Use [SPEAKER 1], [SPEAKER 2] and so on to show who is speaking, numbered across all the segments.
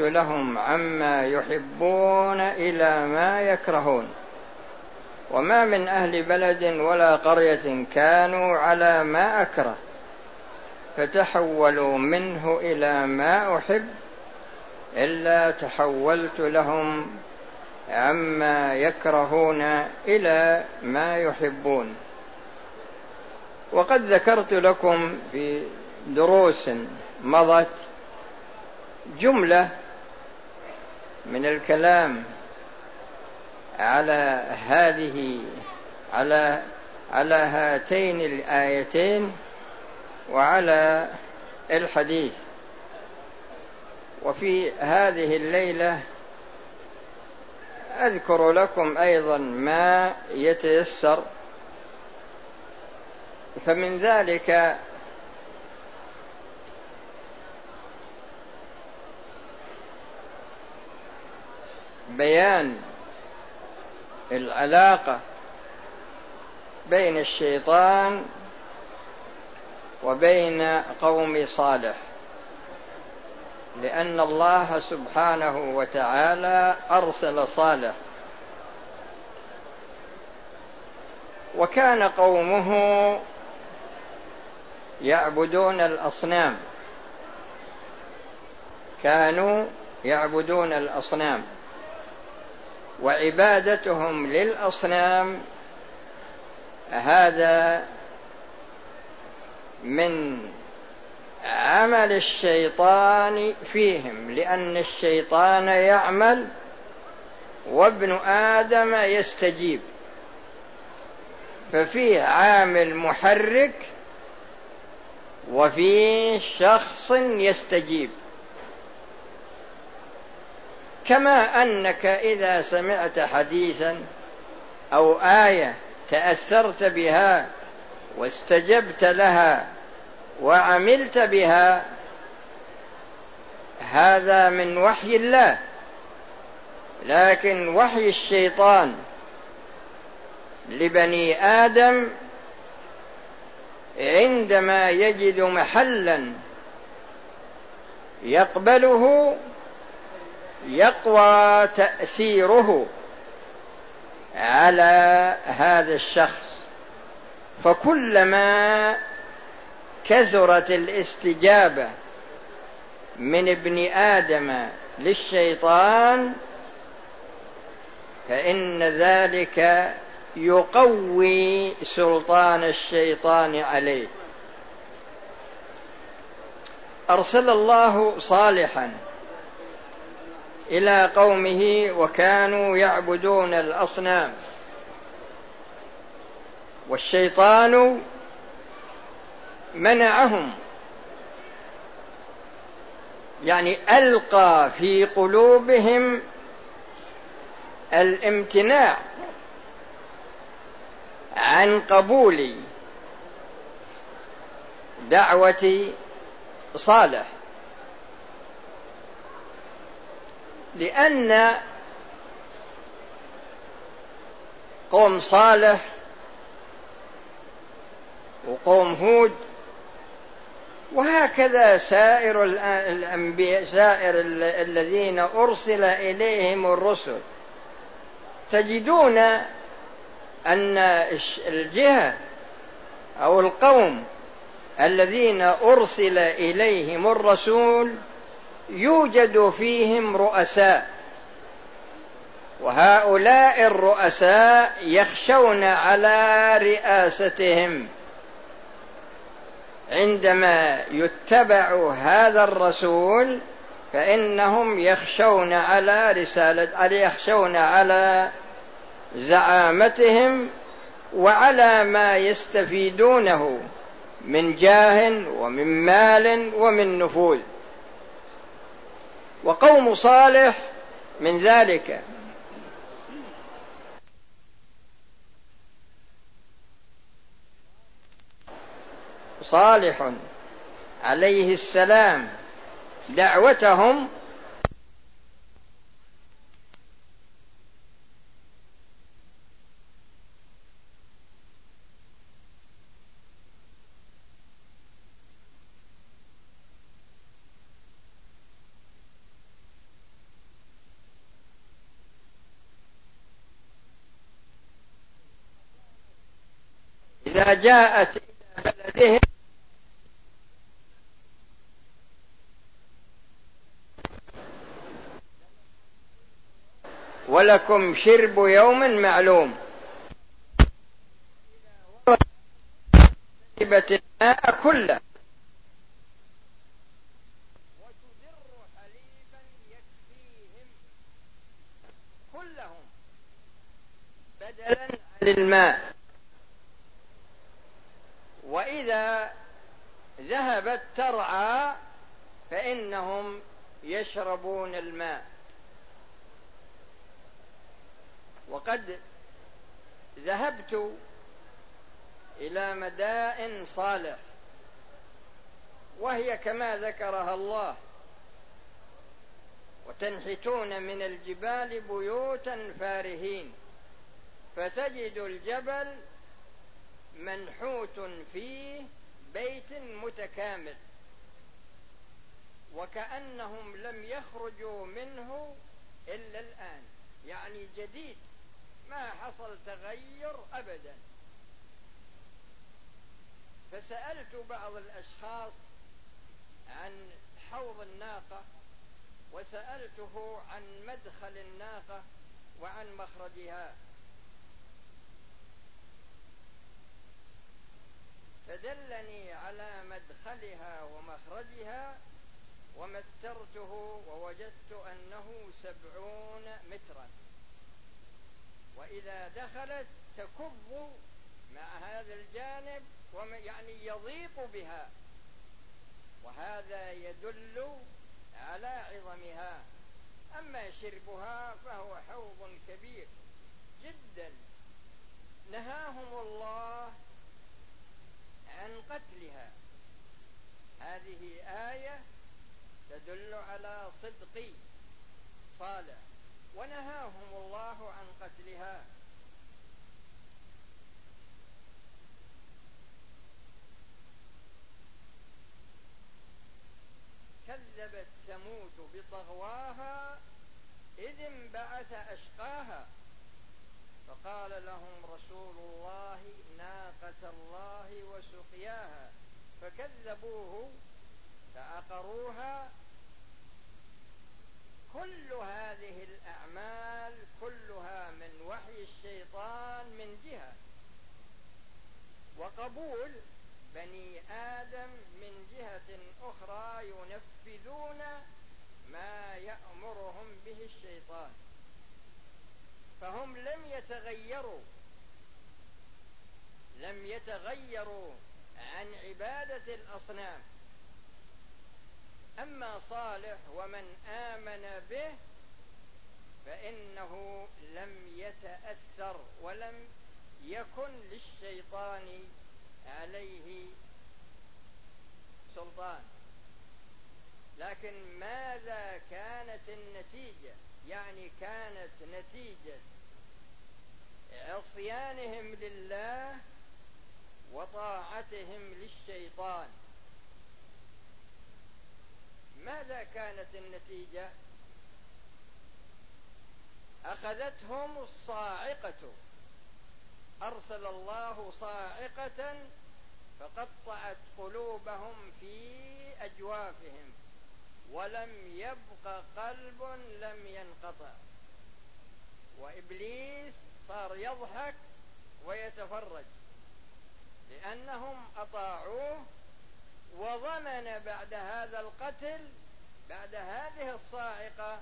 [SPEAKER 1] لهم عما يحبون إلى ما يكرهون. وما من أهل بلد ولا قرية كانوا على ما أكره فتحولوا منه إلى ما أحب إلا تحولت لهم عما يكرهون إلى ما يحبون. وقد ذكرت لكم في دروس مضت جملة من الكلام على هذه على على هاتين الآيتين وعلى الحديث. وفي هذه الليلة أذكر لكم أيضا ما يتيسر. فمن ذلك بيان العلاقة بين الشيطان وبين قوم صالح لأن الله سبحانه وتعالى أرسل صالح. وكان قومه يعبدون الأصنام كانوا يعبدون الأصنام. وعبادتهم للأصنام هذا من عمل الشيطان فيهم لأن الشيطان يعمل وابن آدم يستجيب. ففيه عامل محرك وفيه شخص يستجيب. كما أنك إذا سمعت حديثا أو آية تأثرت بها واستجبت لها وعملت بها هذا من وحي الله. لكن وحي الشيطان لبني آدم عندما يجد محلا يقبله يقوى تأثيره على هذا الشخص. فكلما كثرت الاستجابة من ابن آدم للشيطان فإن ذلك يقوي سلطان الشيطان عليه. أرسل الله صالحا إلى قومه وكانوا يعبدون الأصنام. والشيطان منعهم. يعني ألقى في قلوبهم الامتناع عن قبول دعوة صالح. لأن قوم صالح وقوم هود وهكذا سائر الأنبياء سائر الذين أرسل إليهم الرسل. تجدون أن الجهة أو القوم الذين أرسل إليهم الرسول يوجد فيهم رؤساء. وهؤلاء الرؤساء يخشون على رئاستهم. عندما يتبع هذا الرسول فإنهم يخشون على رسالة يخشون على زعامتهم وعلى ما يستفيدونه من جاه ومن مال ومن نفوذ. وقوم صالح من ذلك. صالح عليه السلام دعوتهم إذا جاءت إلى بلدهم ولكم شرب يوم معلوم. الماء كله. وتدر كلهم. بدلا عن الماء. ذهبت ترعى فإنهم يشربون الماء. وقد ذهبت إلى مدائن صالح وهي كما ذكرها الله وتنحتون من الجبال بيوتا فارهين فتجد الجبل منحوت فيه بيت متكامل وكأنهم لم يخرجوا منه إلا الآن. يعني جديد ما حصل تغير أبدا. فسألت بعض الأشخاص عن حوض الناقة وسألته عن مدخل الناقة وعن مخرجها فدلني على مدخلها ومخرجها ومترته ووجدت أنه سبعون مترا. وإذا دخلت تكب مع هذا الجانب يعني يضيق بها. وهذا يدل على عظمها. أما شربها فهو حوض كبير جدا. نهاهم الله عن قتلها. هذه آية تدل على صدق صالح. ونهاهم الله عن قتلها. كذبت ثمود بطغواها إذ انبعث أشقاها. فقال لهم رسول الله ناقة الله وسقياها. فكذبوه فعقروها كل هذه الأعمال كلها من وحي الشيطان من جهة وقبول بني آدم من جهة أخرى ينفذون ما يأمرهم به الشيطان. فهم لم يتغيروا لم يتغيروا عن عبادة الأصنام. أما صالح ومن آمن به فإنه لم يتأثر ولم يكن للشيطان عليه سلطان. لكن ماذا كانت النتيجة؟ يعني كانت نتيجة عصيانهم لله وطاعتهم للشيطان. ماذا كانت النتيجة؟ أخذتهم الصاعقة. أرسل الله صاعقة فقطعت قلوبهم في أجوافهم ولم يبق قلب لم ينقطع. وإبليس صار يضحك ويتفرج. لأنهم أطاعوه وضمن بعد هذا القتل بعد هذه الصاعقة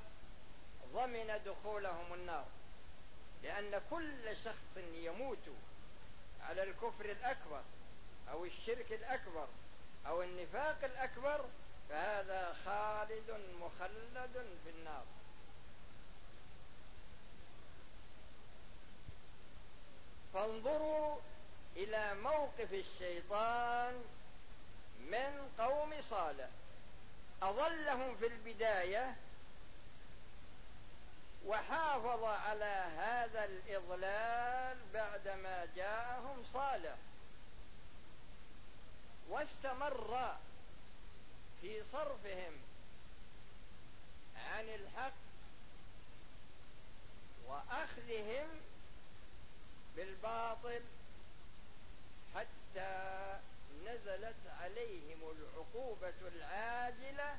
[SPEAKER 1] ضمن دخولهم النار. لأن كل شخص يموت على الكفر الأكبر أو الشرك الأكبر أو النفاق الأكبر فهذا خالد مخلد في النار. فانظروا إلى موقف الشيطان من قوم صالح. أضلهم في البداية وحافظ على هذا الإضلال بعدما جاءهم صالح. واستمر في صرفهم عن الحق وأخذهم بالباطل نزلت عليهم العقوبة العاجلة.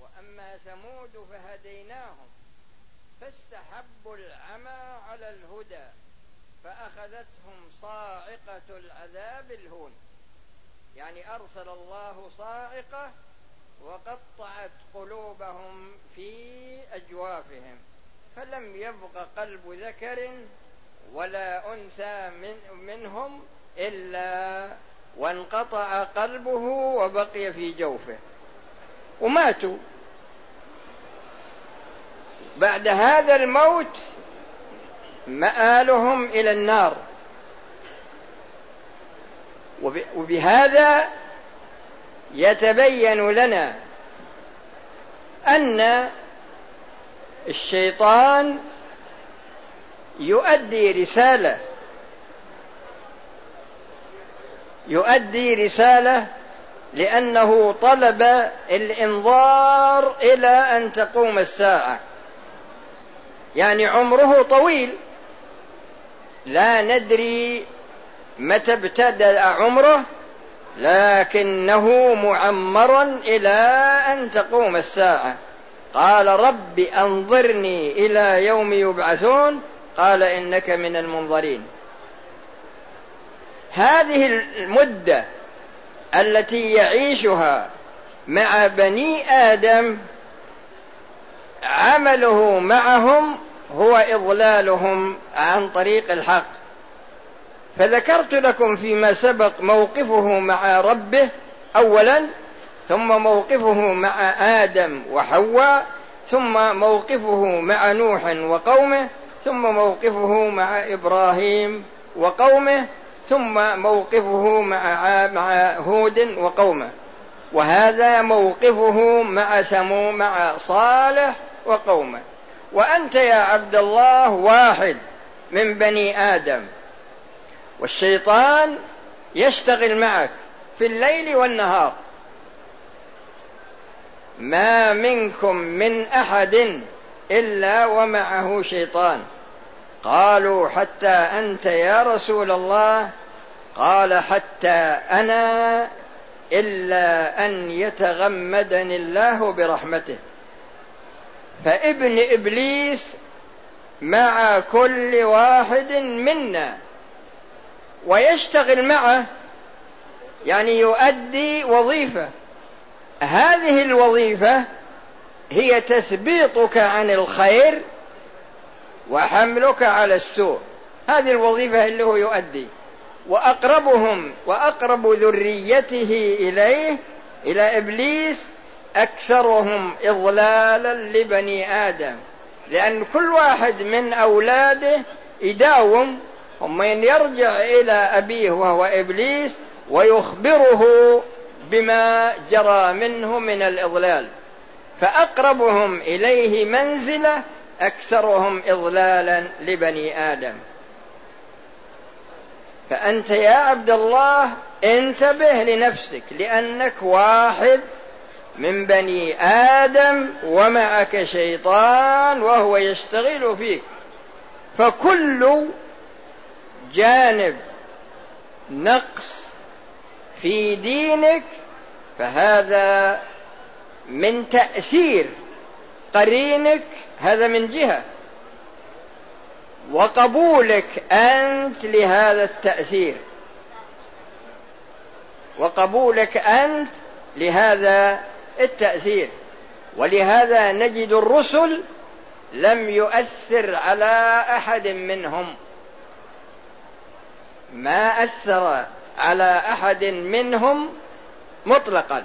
[SPEAKER 1] وأما ثمود فهديناهم فاستحبوا العمى على الهدى فأخذتهم صاعقة العذاب الهون. يعني أرسل الله صاعقة وقطعت قلوبهم في أجوافهم فلم يبق قلب ذكر ولا أنثى من منهم إلا وانقطع قلبه وبقي في جوفه. وماتوا. بعد هذا الموت مآلهم إلى النار. وبهذا يتبين لنا أن الشيطان يؤدي رسالة. يؤدي رسالة لأنه طلب الإنظار إلى أن تقوم الساعة. يعني عمره طويل. لا ندري متى ابتدأ عمره لكنه معمر إلى أن تقوم الساعة. قال رب أنظرني إلى يوم يبعثون قال إنك من المنظرين. هذه المدة التي يعيشها مع بني آدم عمله معهم هو إضلالهم عن طريق الحق. فذكرت لكم فيما سبق موقفه مع ربه أولا ثم موقفه مع آدم وحواء ثم موقفه مع نوح وقومه ثم موقفه مع إبراهيم وقومه ثم موقفه مع مع هود وقومه. وهذا موقفه مع سمو مع صالح وقومه. وأنت يا عبد الله واحد من بني آدم. والشيطان يشتغل معك في الليل والنهار. ما منكم من أحد إلا ومعه شيطان. قالوا حتى أنت يا رسول الله. قال حتى أنا إلا أن يتغمدني الله برحمته. فابن إبليس مع كل واحد منا ويشتغل معه يعني يؤدي وظيفة. هذه الوظيفة هي تثبيطك عن الخير وحملك على السوء. هذه الوظيفة اللي هو يؤدي. وأقربهم وأقرب ذريته إليه إلى إبليس أكثرهم اضلالا لبني آدم. لأن كل واحد من أولاده يداوم ثم يرجع إلى أبيه وهو إبليس ويخبره بما جرى منه من الإضلال. فأقربهم إليه منزلة أكثرهم إضلالا لبني آدم. فأنت يا عبد الله انتبه لنفسك لأنك واحد من بني آدم ومعك شيطان وهو يشتغل فيك. فكل جانب نقص في دينك فهذا من تأثير قرينك هذا من جهة. وقبولك أنت لهذا التأثير. وقبولك أنت لهذا التأثير. ولهذا نجد الرسل لم يؤثر على أحد منهم. ما أثر على أحد منهم مطلقا.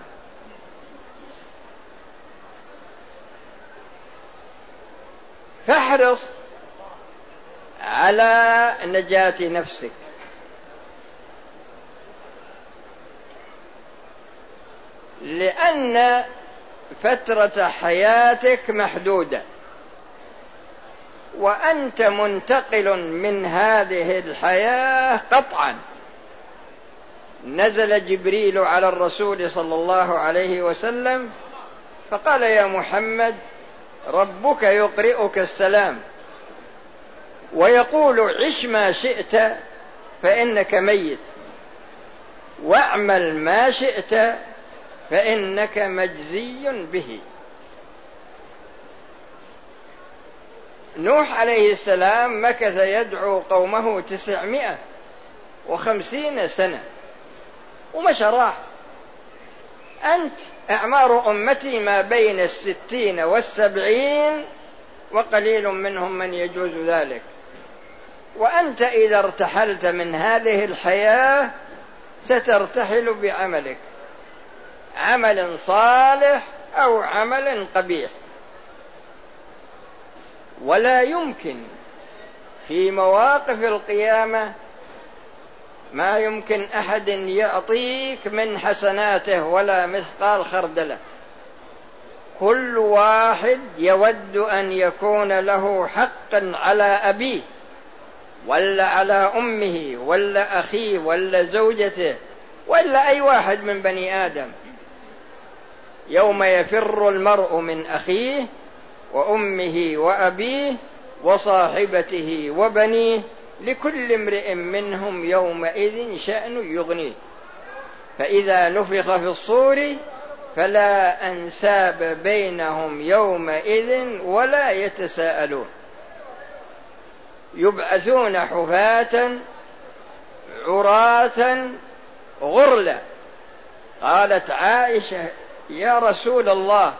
[SPEAKER 1] فاحرص على نجاة نفسك. لأن فترة حياتك محدودة. وأنت منتقل من هذه الحياة قطعا. نزل جبريل على الرسول صلى الله عليه وسلم فقال يا محمد ربك يقرئك السلام ويقول عش ما شئت فإنك ميت واعمل ما شئت فإنك مجزي به نوح عليه السلام مكث يدعو قومه تسعمائة وخمسين سنة ومشى راح. أنت أعمار أمتي ما بين الستين والسبعين وقليل منهم من يجوز ذلك. وأنت إذا ارتحلت من هذه الحياة سترتحل بعملك. عمل صالح أو عمل قبيح. ولا يمكن في مواقف القيامة ما يمكن أحد يعطيك من حسناته ولا مثقال خردله. كل واحد يود أن يكون له حقا على أبيه ولا على أمه ولا أخيه ولا زوجته ولا أي واحد من بني آدم. يوم يفر المرء من أخيه وأمه وأبيه وصاحبته وبنيه لكل امرئ منهم يومئذ شأن يغنيه فإذا نفخ في الصور فلا أنساب بينهم يومئذ ولا يتساءلون. يبعثون حفاة عراة غرلا. قالت عائشة يا رسول الله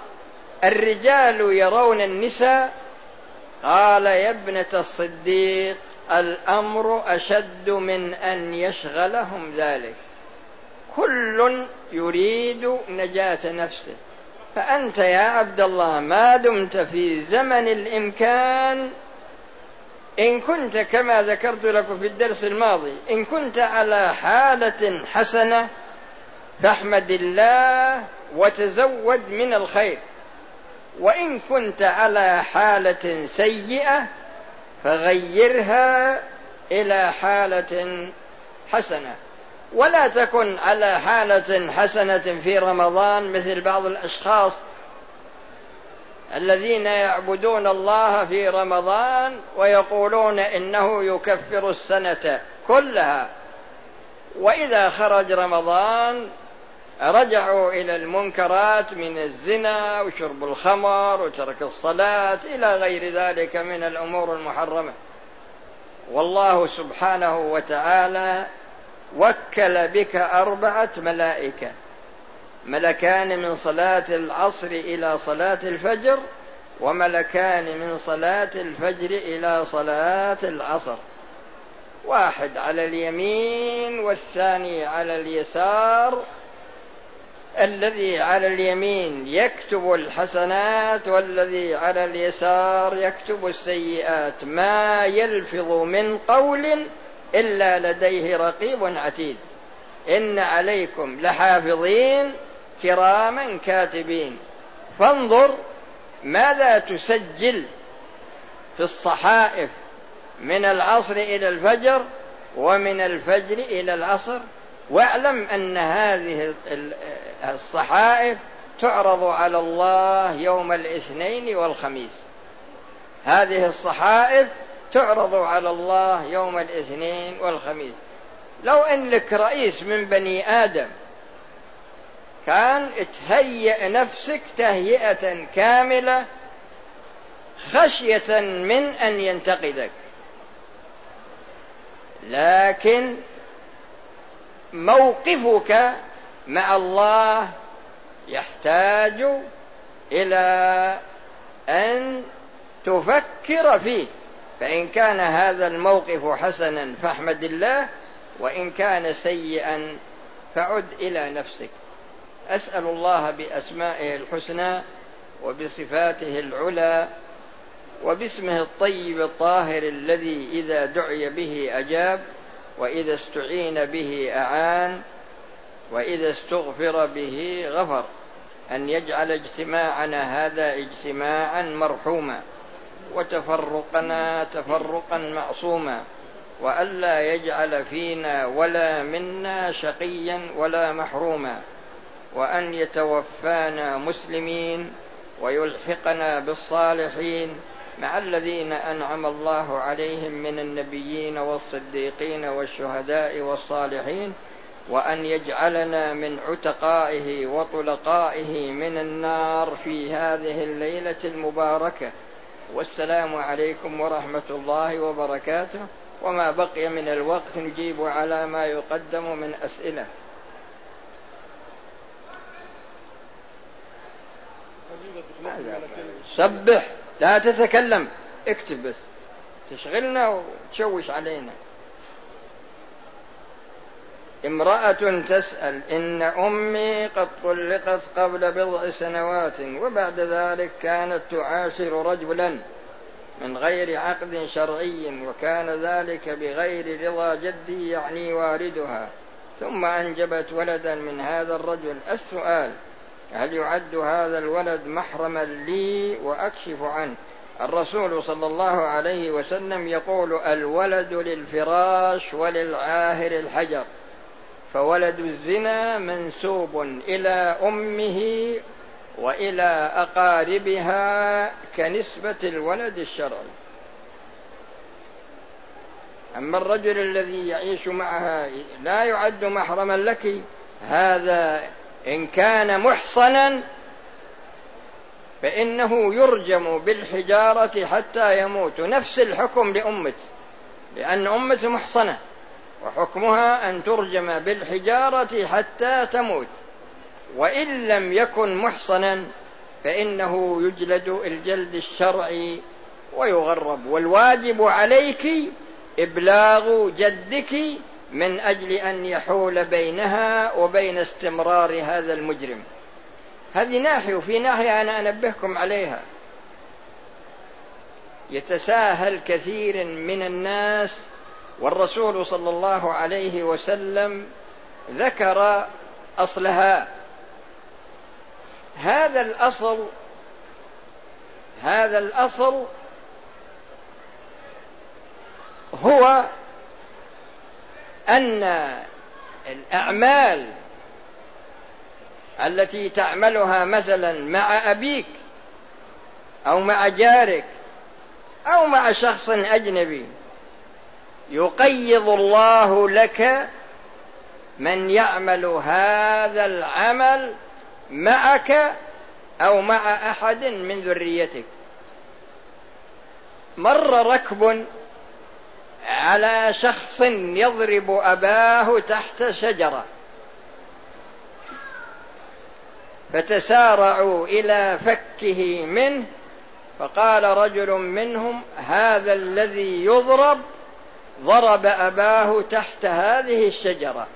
[SPEAKER 1] الرجال يرون النساء؟ قال يا ابنة الصديق. الأمر أشد من أن يشغلهم ذلك. كل يريد نجاة نفسه. فأنت يا عبد الله ما دمت في زمن الإمكان. إن كنت كما ذكرت لكم في الدرس الماضي إن كنت على حالة حسنة فاحمد الله وتزود من الخير. وإن كنت على حالة سيئة فغيرها إلى حالة حسنة. ولا تكن على حالة حسنة في رمضان مثل بعض الأشخاص الذين يعبدون الله في رمضان ويقولون إنه يكفر السنة كلها. وإذا خرج رمضان رجعوا إلى المنكرات من الزنا وشرب الخمر وترك الصلاة إلى غير ذلك من الأمور المحرمة. والله سبحانه وتعالى وكل بك أربعة ملائكة. ملكان من صلاة العصر إلى صلاة الفجر وملكان من صلاة الفجر إلى صلاة العصر. واحد على اليمين والثاني على اليسار الذي على اليمين يكتب الحسنات والذي على اليسار يكتب السيئات. ما يلفظ من قول إلا لديه رقيب عتيد. إن عليكم لحافظين كراما كاتبين. فانظر ماذا تسجل في الصحائف من العصر إلى الفجر ومن الفجر إلى العصر. واعلم أن هذه الصحائف تعرض على الله يوم الاثنين والخميس. هذه الصحائف تعرض على الله يوم الاثنين والخميس. لو ان لك رئيس من بني آدم كان تهيئ نفسك تهيئة كاملة خشية من أن ينتقدك. لكن موقفك مع الله يحتاج إلى أن تفكر فيه. فإن كان هذا الموقف حسنا فاحمد الله وإن كان سيئا فعد إلى نفسك. أسأل الله بأسمائه الحسنى وبصفاته العلى وباسمه الطيب الطاهر الذي إذا دعي به أجاب وإذا استعين به أعان وإذا استغفر به غفر. أن يجعل اجتماعنا هذا اجتماعا مرحوما وتفرقنا تفرقا معصوما. والا يجعل فينا ولا منا شقيا ولا محروما. وأن يتوفانا مسلمين ويلحقنا بالصالحين مع الذين أنعم الله عليهم من النبيين والصديقين والشهداء والصالحين وأن يجعلنا من عتقائه وطلقائه من النار في هذه الليلة المباركة. والسلام عليكم ورحمة الله وبركاته. وما بقي من الوقت نجيب على ما يقدم من أسئلة. سبح. لا تتكلم اكتب بس. تشغلنا وتشوش علينا. امرأة تسأل إن أمي قد طلقت قبل بضع سنوات وبعد ذلك كانت تعاشر رجلا من غير عقد شرعي وكان ذلك بغير رضا جدي يعني والدها. ثم أنجبت ولدا من هذا الرجل. السؤال هل يعد هذا الولد محرما لي وأكشف عنه؟ الرسول صلى الله عليه وسلم يقول الولد للفراش وللعاهر الحجر فولد الزنا منسوب إلى أمه وإلى أقاربها كنسبة الولد الشرعي. أما الرجل الذي يعيش معها لا يعد محرما لك هذا إن كان محصنا فإنه يرجم بالحجارة حتى يموت. نفس الحكم لأمة لأن أمة محصنة وحكمها أن ترجم بالحجارة حتى تموت. وإن لم يكن محصنا فإنه يجلد الجلد الشرعي ويغرب. والواجب عليك إبلاغ جدك من أجل أن يحول بينها وبين استمرار هذا المجرم. هذه ناحية وفي ناحية أنا أنبهكم عليها. يتساهل كثير من الناس والرسول صلى الله عليه وسلم ذكر أصلها. هذا الأصل هذا الأصل هو أن الأعمال التي تعملها مثلا مع أبيك أو مع جارك أو مع شخص أجنبي يقيض الله لك من يعمل هذا العمل معك أو مع أحد من ذريتك. مر ركب على شخص يضرب أباه تحت شجرة. فتسارعوا إلى فكه منه فقال رجل منهم هذا الذي يضرب ضرب أباه تحت هذه الشجرة.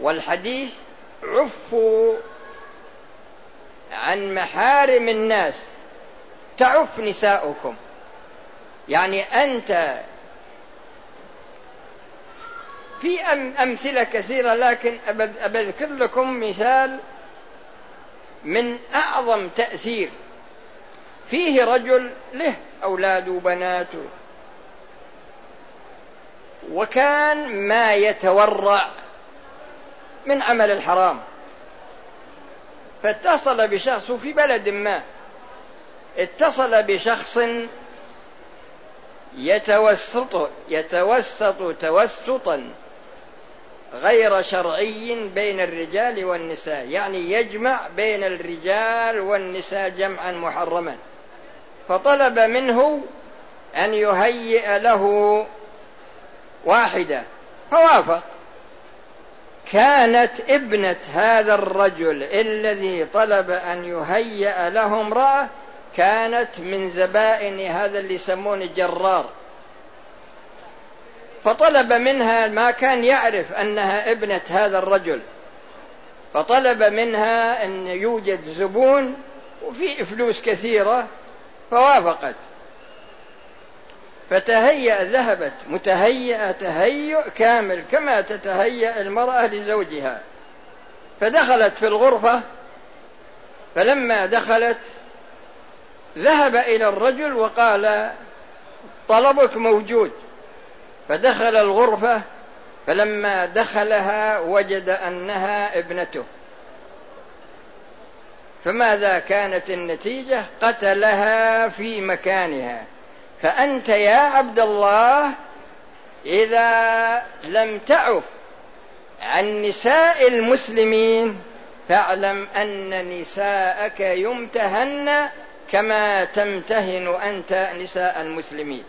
[SPEAKER 1] والحديث عفوا عن محارم الناس تعف نساؤكم. يعني أنت في أمثلة كثيرة لكن أذكر لكم مثال من أعظم تأثير. فيه رجل له أولاد وبنات وكان ما يتورع من عمل الحرام. فاتصل بشخص في بلد ما اتصل بشخص يتوسط يتوسط توسطا غير شرعي بين الرجال والنساء. يعني يجمع بين الرجال والنساء جمعا محرما. فطلب منه أن يهيئ له واحدة. فوافق. كانت ابنة هذا الرجل الذي طلب أن يهيئ له امرأة كانت من زبائن هذا اللي يسمونه جرار. فطلب منها ما كان يعرف أنها ابنة هذا الرجل. فطلب منها أن يوجد زبون وفي فلوس كثيرة فوافقت. فتهيأ ذهبت. متهيئة تهيؤ كامل كما تتهيأ المرأة لزوجها. فدخلت في الغرفة. فلما دخلت ذهب إلى الرجل وقال طلبك موجود. فدخل الغرفة فلما دخلها وجد أنها ابنته. فماذا كانت النتيجة؟ قتلها في مكانها. فأنت يا عبد الله إذا لم تعف عن نساء المسلمين فاعلم أن نساءك يمتهن كما تمتهن أنت نساء المسلمين.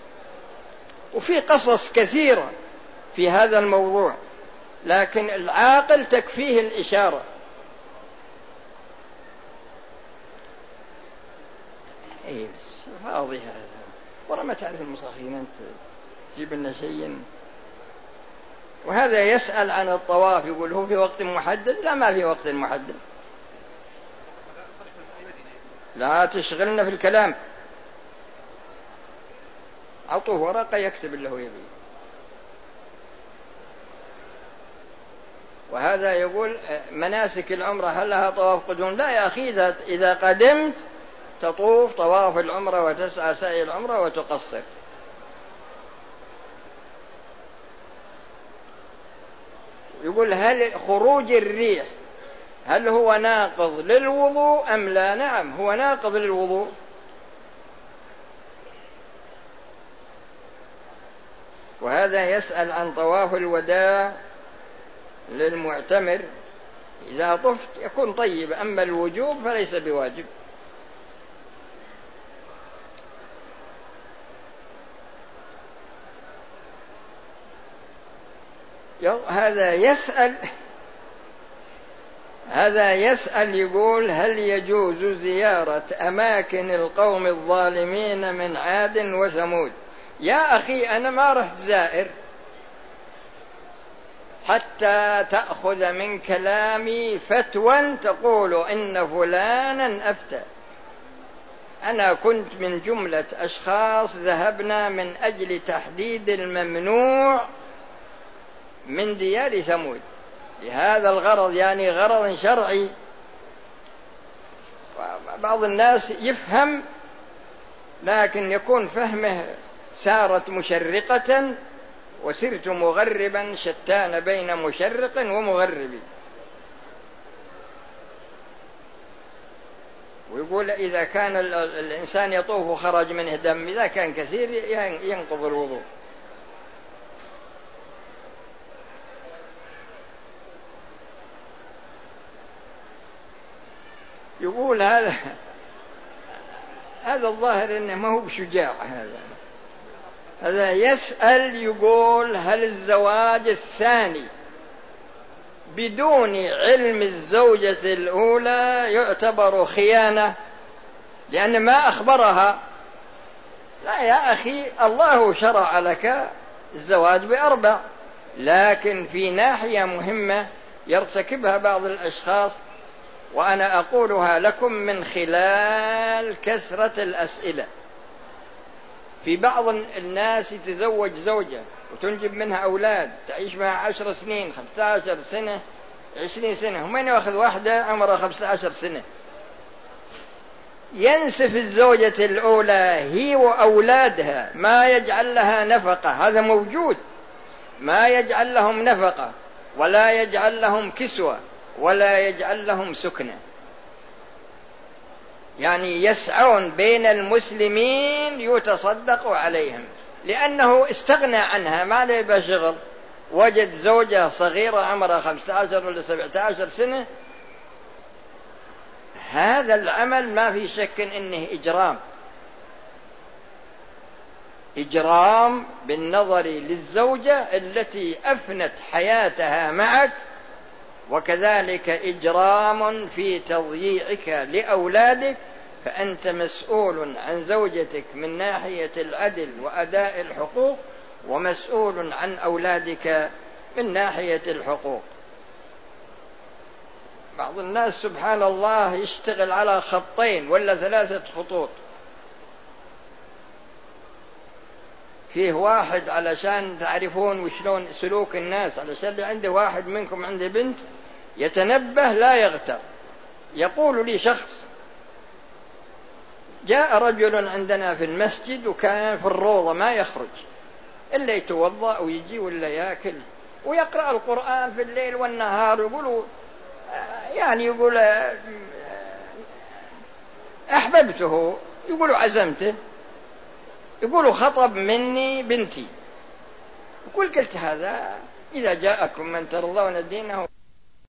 [SPEAKER 1] وفي قصص كثيرة في هذا الموضوع لكن العاقل تكفيه الإشارة. اي بس فاضي هذا. ورا ما تعرف المصاخين أنت تجيب لنا شيء. وهذا يسأل عن الطواف يقول هو في وقت محدد؟ لا ما في وقت محدد. لا تشغلنا في الكلام. أعطوه ورقة يكتب اللي هو يبيه. وهذا يقول مناسك العمرة هل لها طواف قدوم؟ لا يا أخي إذا قدمت تطوف طواف العمرة وتسعى سعي العمرة وتقصر. يقول هل خروج الريح هل هو ناقض للوضوء أم لا؟ نعم هو ناقض للوضوء. وهذا يسأل عن طواف الوداع للمعتمر. إذا طفت يكون طيب أما الوجوب فليس بواجب. هذا يسأل هذا يسأل يقول هل يجوز زيارة أماكن القوم الظالمين من عاد وثمود؟ يا أخي أنا ما رحت زائر. حتى تأخذ من كلامي فتوى تقول إن فلانا أفتى. أنا كنت من جملة أشخاص ذهبنا من أجل تحديد الممنوع من ديار ثمود. لهذا الغرض يعني غرض شرعي. بعض الناس يفهم لكن يكون فهمه سارت مشرقة وسرت مغربا شتان بين مشرق ومغرب. ويقول إذا كان الإنسان يطوف وخرج منه دم إذا كان كثير ينقض الوضوء. يقول هذا هذا الظاهر إنه ما هو بشجاع هذا. هذا يسأل يقول هل الزواج الثاني بدون علم الزوجة الأولى يعتبر خيانة؟ لأن ما أخبرها. لا يا أخي الله شرع لك الزواج بأربع لكن في ناحية مهمة يرتكبها بعض الأشخاص وأنا أقولها لكم من خلال كثرة الأسئلة. في بعض الناس يتزوج زوجة وتنجب منها أولاد تعيش معها عشر سنين خمسة عشر سنة عشرين سنة ومن يأخذ واحدة عمرها خمسة عشر سنة؟ ينسف الزوجة الأولى هي وأولادها ما يجعل لها نفقة هذا موجود. ما يجعل لهم نفقة ولا يجعل لهم كسوة. ولا يجعل لهم سكنة. يعني يسعون بين المسلمين يتصدق عليهم. لأنه استغنى عنها ما له شغل. وجد زوجة صغيرة عمرها خمسة عشر ولا سبعة عشر سنة. هذا العمل ما في شك إنه إجرام. إجرام بالنظر للزوجة التي أفنت حياتها معك وكذلك إجرام في تضييعك لأولادك فأنت مسؤول عن زوجتك من ناحية العدل وأداء الحقوق ومسؤول عن أولادك من ناحية الحقوق. بعض الناس سبحان الله يشتغل على خطين ولا ثلاثة خطوط. فيه واحد علشان تعرفون وشلون سلوك الناس علشان اللي عنده واحد منكم عنده بنت يتنبه لا يغتر. يقول لي شخص جاء رجل عندنا في المسجد وكان في الروضة ما يخرج إلا يتوضأ ويجي ولا يأكل ويقرأ القرآن في الليل والنهار يقول يعني يقول أحببته يقول عزمته. يقول خطب مني بنتي. يقول قلت هذا إذا جاءكم من ترضون دينه